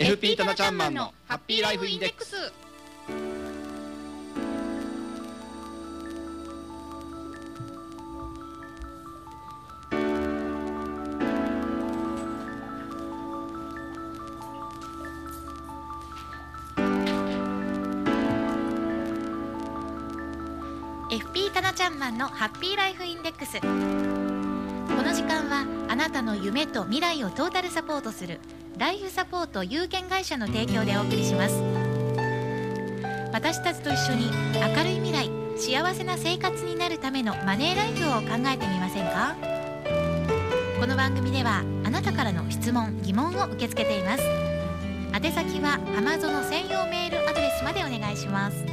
FP タナちゃんマンのハッピーライフインデックス。タナちゃんマンのハッピーライフインデックス。この時間はあなたの夢と未来をトータルサポートするライフサポート有限会社の提供でお送りします。私たちと一緒に明るい未来幸せな生活になるためのマネーライフを考えてみませんか？この番組ではあなたからの質問疑問を受け付けています。宛先は Amazon 専用メールアドレスまでお願いします。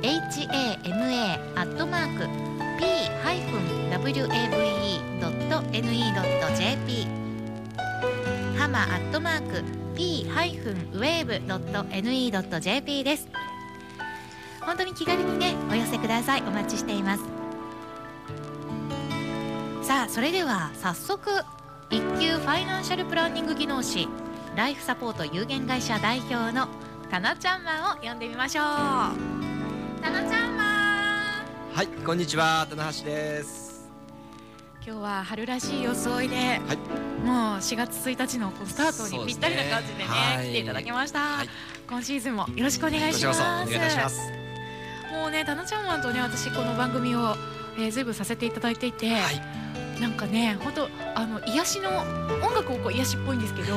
hama.p-wave.ne.jp ハマアットマーク p-wave.ne.jp です。本当に気軽にねお寄せください。お待ちしています。さあそれでは早速一級ファイナンシャルプランニング技能士ライフサポート有限会社代表のタナちゃんマンを呼んでみましょう。タナちゃんマン。はいこんにちは。棚橋です。今日は春らしい装いで、はいもう4月1日のスタートにぴったりな感じでねはい来ていただきました、はい。今シーズンもよろしくお願いします。願い。いたしますもうねタナちゃんマンとね私この番組を、えー、随分させていただいていて、はい。なんかね本当あの癒しの音楽をこう癒しっぽいんですけど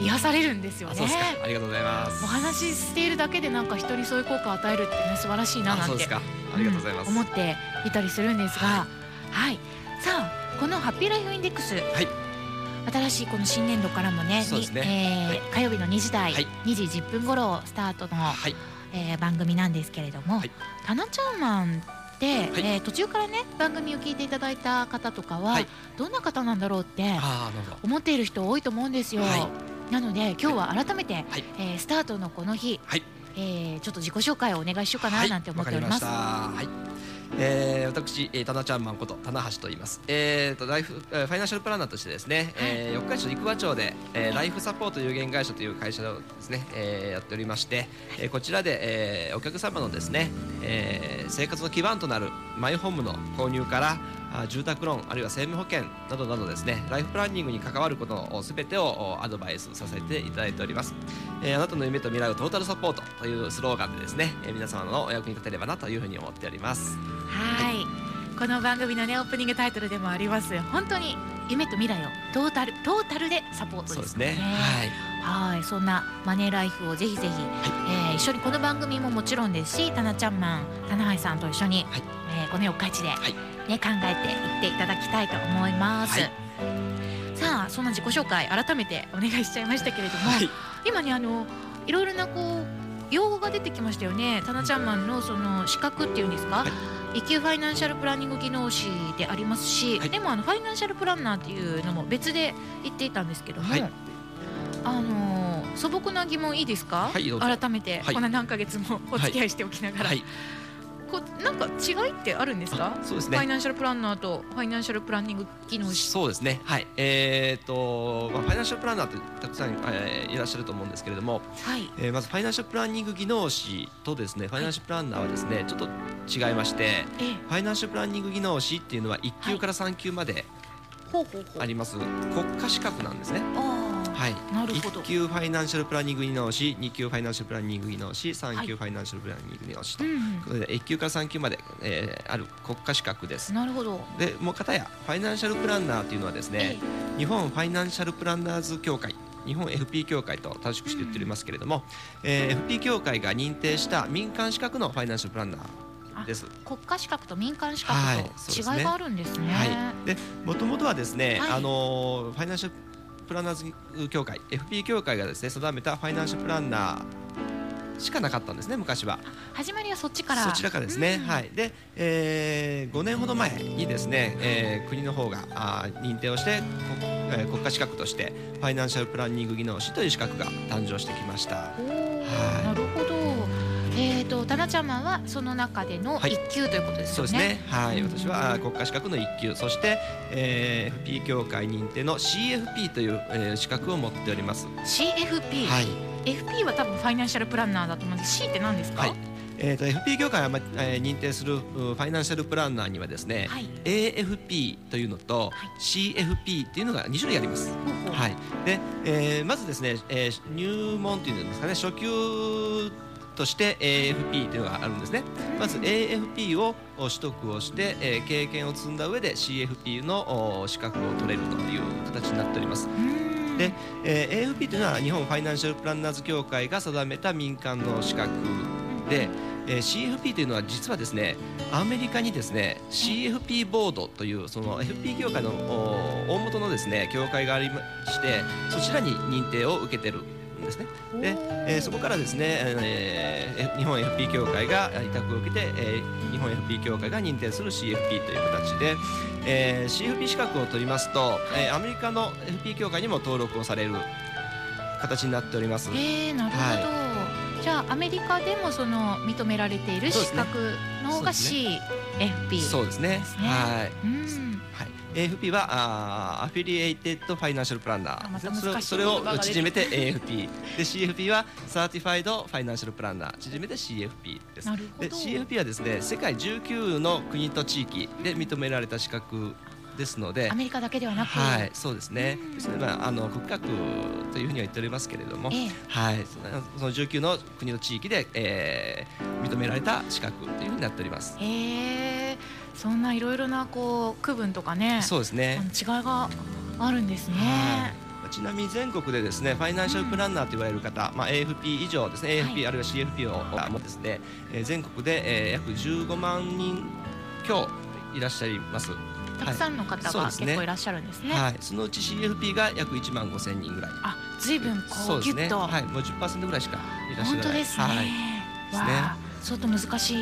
癒されるんですよね。ありがとうございます。お話ししているだけでなんか人にそういう効果を与えるってね素晴らしいななんてありがとうございます、うん思っていたりするんですが、はい、さあこのハッピーライフインデックス、はい新しいこの新年度からもね、ね。にえー火曜日の2時台、はい。2時10分頃スタートの、はい。えー番組なんですけれども、はい。タナちゃんマンって、えー途中からね番組を聞いていただいた方とかは、はい。どんな方なんだろうって思っている人多いと思うんですよ。はなので今日は改めて、はい。えースタートのこの日、はい。えーちょっと自己紹介をお願いしようかなはいなんて思っております。はいえー、私、えー、タナちゃんマンこと棚橋と言います。えー、とライフ、えーファイナンシャルプランナーとしてですね、えー、四日市市生和町で、えー、ライフサポート有限会社という会社をですね、えー、やっておりまして、えー、こちらで、えー、お客様のですね、えー、生活の基盤となるマイホームの購入からあ住宅ローンあるいは生命保険などなどですねライフプランニングに関わることのすべてをおアドバイスさせていただいております、えーあなたの夢と未来をトータルサポートというスローガンでですね、えー皆様のお役に立てればなというふうに思っております。はい、この番組のねオープニングタイトルでもあります。本当に夢と未来をトータルトータルでサポートそうですね。ねはい。はい。そんなマネーライフをぜひぜひ、えー一緒にこの番組ももちろんですしタナちゃんマンタナハイさんと一緒に、はい。えーこの四日市で、はいね考えていっていただきたいと思います、はい。さあそんな自己紹介改めてお願いしちゃいましたけれども、はい。今ねあのいろいろなこう用語が出てきましたよね。タナちゃんマンのその資格っていうんですか、はい。一級ファイナンシャルプランニング技能士でありますし、はい。でもあのファイナンシャルプランナーっていうのも別で言っていたんですけども、はい。あのー素朴な疑問いいですか、はい改めて、はい。こんな何ヶ月もお付き合いしておきながら、はいこうなんか違いってあるんですか、そうですね。ファイナンシャルプランナーとファイナンシャルプランニング技能士。そうですね。はい。えー、と、まあ、ファイナンシャルプランナーってたくさん、えーいらっしゃると思うんですけれども、はい。えーまずファイナンシャルプランニング技能士とですねファイナンシャルプランナーはですねちょっと違いましてええ。ファイナンシャルプランニング技能士っていうのは1級から3級まであります。国家資格なんですね。あはい、ーなるほど。1級ファイナンシャルプランニング技能士2級ファイナンシャルプランニング技能士3級ファイナンシャルプランニング技能士と、うんそれで1級から3級まで、えーある国家資格です。なるほど、でもう片やファイナンシャルプランナーというのはですね、日本ファイナンシャルプランナーズ協会日本 FP 協会と正しくして言っておりますけれども、えー FP 協会が認定した民間資格のファイナンシャルプランナーです。国家資格と民間資格はいとそうですね。違いがあるんですね。はい、でもともとはですね、はい。あのーファイナンシャルプランナーズ協会 FP 協会がですね定めたファイナンシャルプランナーしかなかったんですね昔は。始まりはそっちから。そちらからですね、うんはい、で、えー、5年ほど前にですね、えー国の方があー認定をして国,、えー国家資格としてファイナンシャルプランニング技能士という資格が誕生してきました。はいなるほど。えっ、とタナちゃんマンはその中でのはい一級ということですそうよね。ですね。はい、私はあ国家資格の一級、そして、えー、FP 協会認定の CFP という、えー資格を持っております。CFP、はい。FP は多分ファイナンシャルプランナーだと思うんです。C って何ですか？はいえー、と FP 協会が、まえー認定するうファイナンシャルプランナーにはですね、はい AFP というのと、はい CFP っていうのが2種類あります。はい。で、えーまずですね、えー入門というんですかね、初級として AFP というのがあるんですね。まず AFP をお取得をして、えー経験を積んだ上で CFP のお資格を取れるという形になっております。で、えー AFP というのは日本ファイナンシャルプランナーズ協会が定めた民間の資格で、えー CFP というのは実はですねアメリカにですね CFP ボードというその FP 協会のお大元のですね協会がありましてそちらに認定を受けてるんですね。で、えーそこからですね、えーえ日本 FP 協会が委託を受けて、えー日本 FP 協会が認定する CFP という形で、えー CFP 資格を取りますと、えーアメリカの FP 協会にも登録をされる形になっております。えー、なるほど。じゃあアメリカでもその認められている資格の方がそう CFP。そうですね。ですねはい。うん。はい、AFP はあー Affiliated Financial Planner それを縮めて AFP で CFP は Certified Financial Planner 縮めて CFP ですで。CFP はですね世界19の国と地域で認められた資格ですのでアメリカだけではなく、はいそうですね。うん。まああの国格というふうには言っておりますけれどもええ。はいそのその19の国と地域で、えー認められた資格というふうになっております。へえ。そんないろいろなこう区分とかねそうですね。違いがあるんですね。はい。ちなみに全国でですねファイナンシャルプランナーと言われる方、まあ、AFP 以上ですね AFP、はい。あるいは CFP をもですね、えー全国で、えー約15万人強いらっしゃいます、たくさんの方がそうですね。結構いらっしゃるんですね。はい、そのうち CFP が約1万5千人ぐらい。あ、ずいぶんこそうですね。うギュッと、はい、もう10%ぐらいしかいらっしゃらない。本当ですね。はい、わですね。あ、相当難しい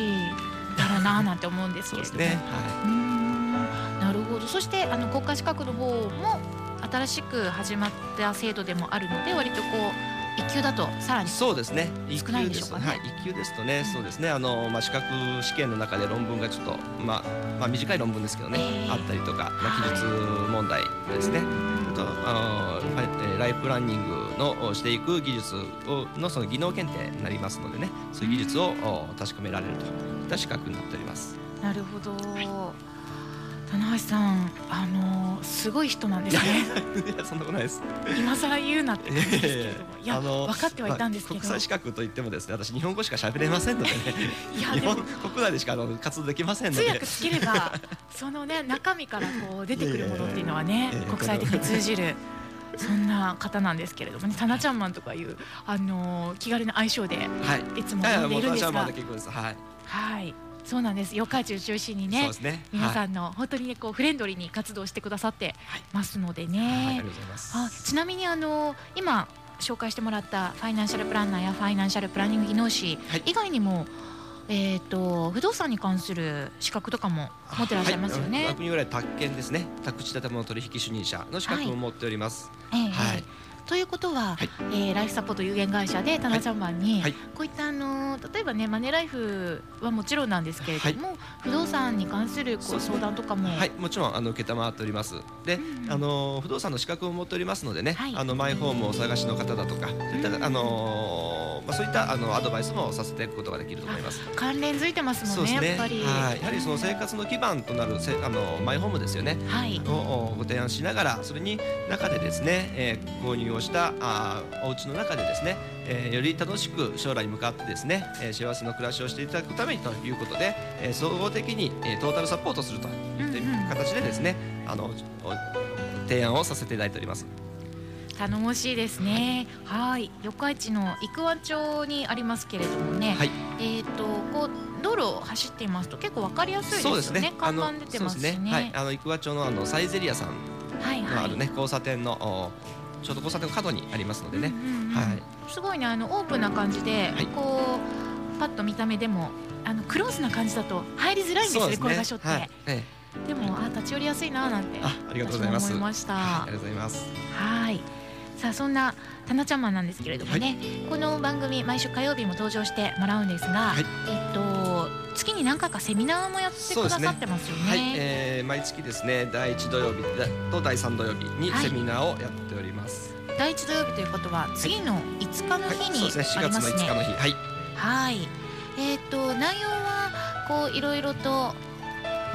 だろうななんて思うんですけれども。そうですね、はうーん。なるほど。そしてあの国家資格の方も新しく始まった制度でもあるので、割とこう一級だとさらい、にそうですね。少ないでしょうかね。はい、一級ですとね、そうですね。あの、まあ、資格試験の中で論文がちょっと、まあまあ、短い論文ですけどね、ええ。あったりとか、まあ、はい。記述問題ですね、あとあのライフプランニングのおしていく技術をのその技能検定になりますのでね。そういう技術をお確かめられるといった資格になっております。なるほど。棚橋さん、あのすごい人なんですね。いやそんなことないです。今更言うなって感じですけれども、いやあの分かってはいたんですけど、まあ国際資格といってもですね私日本語しか喋れませんのでね。いや日でも。本国内でしかあの活動できませんので。通訳つければそのね中身からこう出てくるものっていうのはね国際的に通じる。そんな方なんですけれどもね、タナちゃんマンとかいうあの気軽な愛称ではい。いつも呼んでいるんですが、はい、はい、そうなんです。四日市を中心にねね。皆さんんの本当にねこうフレンドリーに活動してくださってはいますのではい、ありがねとう。ございます。あちなみにあの今紹介してもらったファイナンシャルプランナーやファイナンシャルプランニング技能士はい。以外にも、えっ、と不動産に関する資格とかも持ってらっしゃいますよね。はい、宅建ですね。宅地建物取引主任者の資格を持っております。ええ。はい。ええということは、はい。えーライフサポート有限会社でタナちゃんマンに、はい。こういったあの例えばねマネーライフはもちろんなんですけれども、不動産に関するこう相談とかも、はい、もちろんあの承っております。で、うん。うんあの不動産の資格を持っておりますのでね、はい。あのマイホームをお探しの方だとか、そういった、うんあのまあそういったあのアドバイスもさせていくことができると思います。関連づいてますもねそうんですね。やっぱり。はい、やはりその生活の基盤となるせあのマイホームですよね。はいをおご提案しながらそれに中でですね、えー購入をしたあーお家の中でですね、えーより楽しく将来に向かってですね、えー幸せな暮らしをしていただくためにということで、えー総合的に、えートータルサポートするというんうん形でですね、あのお提案をさせていただいております。頼もしいですね。はい、四日市の生桑町にありますけれどもね。はいえっ、とこう道路を走っていますと結構わかりやすいですよね。看板出てますしそうですね。はい、あの生桑町のあのサイゼリアさん。のあるね、交差点のおちょうど交差点の角にありますのでね。うんうんうんはいすごいねあのオープンな感じで、はいこうパッと見た目でもあのクローズな感じだと入りづらいんですよねこういう場所って。はいええでもあ立ち寄りやすいななんてあありがとうございます私も思いました。はいありがとうございます。はい。さあそんなタナちゃんマンなんですけれどもね、この番組毎週火曜日も登場してもらうんですが、はいえっと月に何回かセミナーもやってくださってますよね。はい、えー毎月ですね第1土曜日と第3土曜日にはいセミナーをやっております。第一土曜日ということは次の5日のはい、日にそうですね4月のあります5日のね。日はいはい。えっと内容はこういろいろと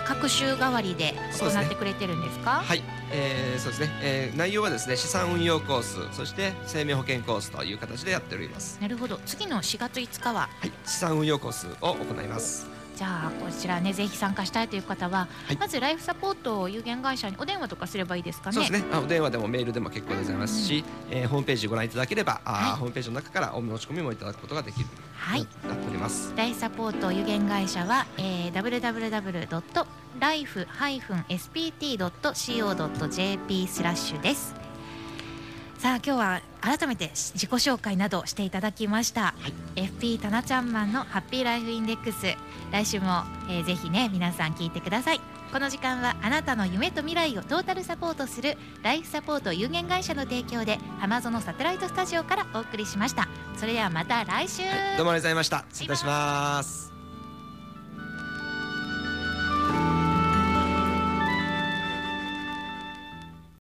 各週替わりで行ってくれてるんですか？はい、えーそうですね、えー内容はですね資産運用コースそして生命保険コースという形でやっております。なるほど。次の4月5日は？はい、資産運用コースを行います。じゃあこちらねぜひ参加したいという方は、はいまずライフサポート有限会社にお電話とかすればいいですかね？そうですね。あお電話でもメールでも結構でございますし、えーホームページご覧いただければ、あーはいホームページの中からお申し込みもいただくことができるはい。なっております。ライフサポート有限会社は、えー、www.life-spt.co.jp スラッシュです。さあ今日は改めて自己紹介などしていただきました、FP タナちゃんマンのハッピーライフインデックス。来週も、えーぜひね皆さん聞いてください。この時間はあなたの夢と未来をトータルサポートするライフサポート有限会社の提供で浜園サテライトスタジオからお送りしました。それではまた来週、どうもありがとうございました。失礼いたします。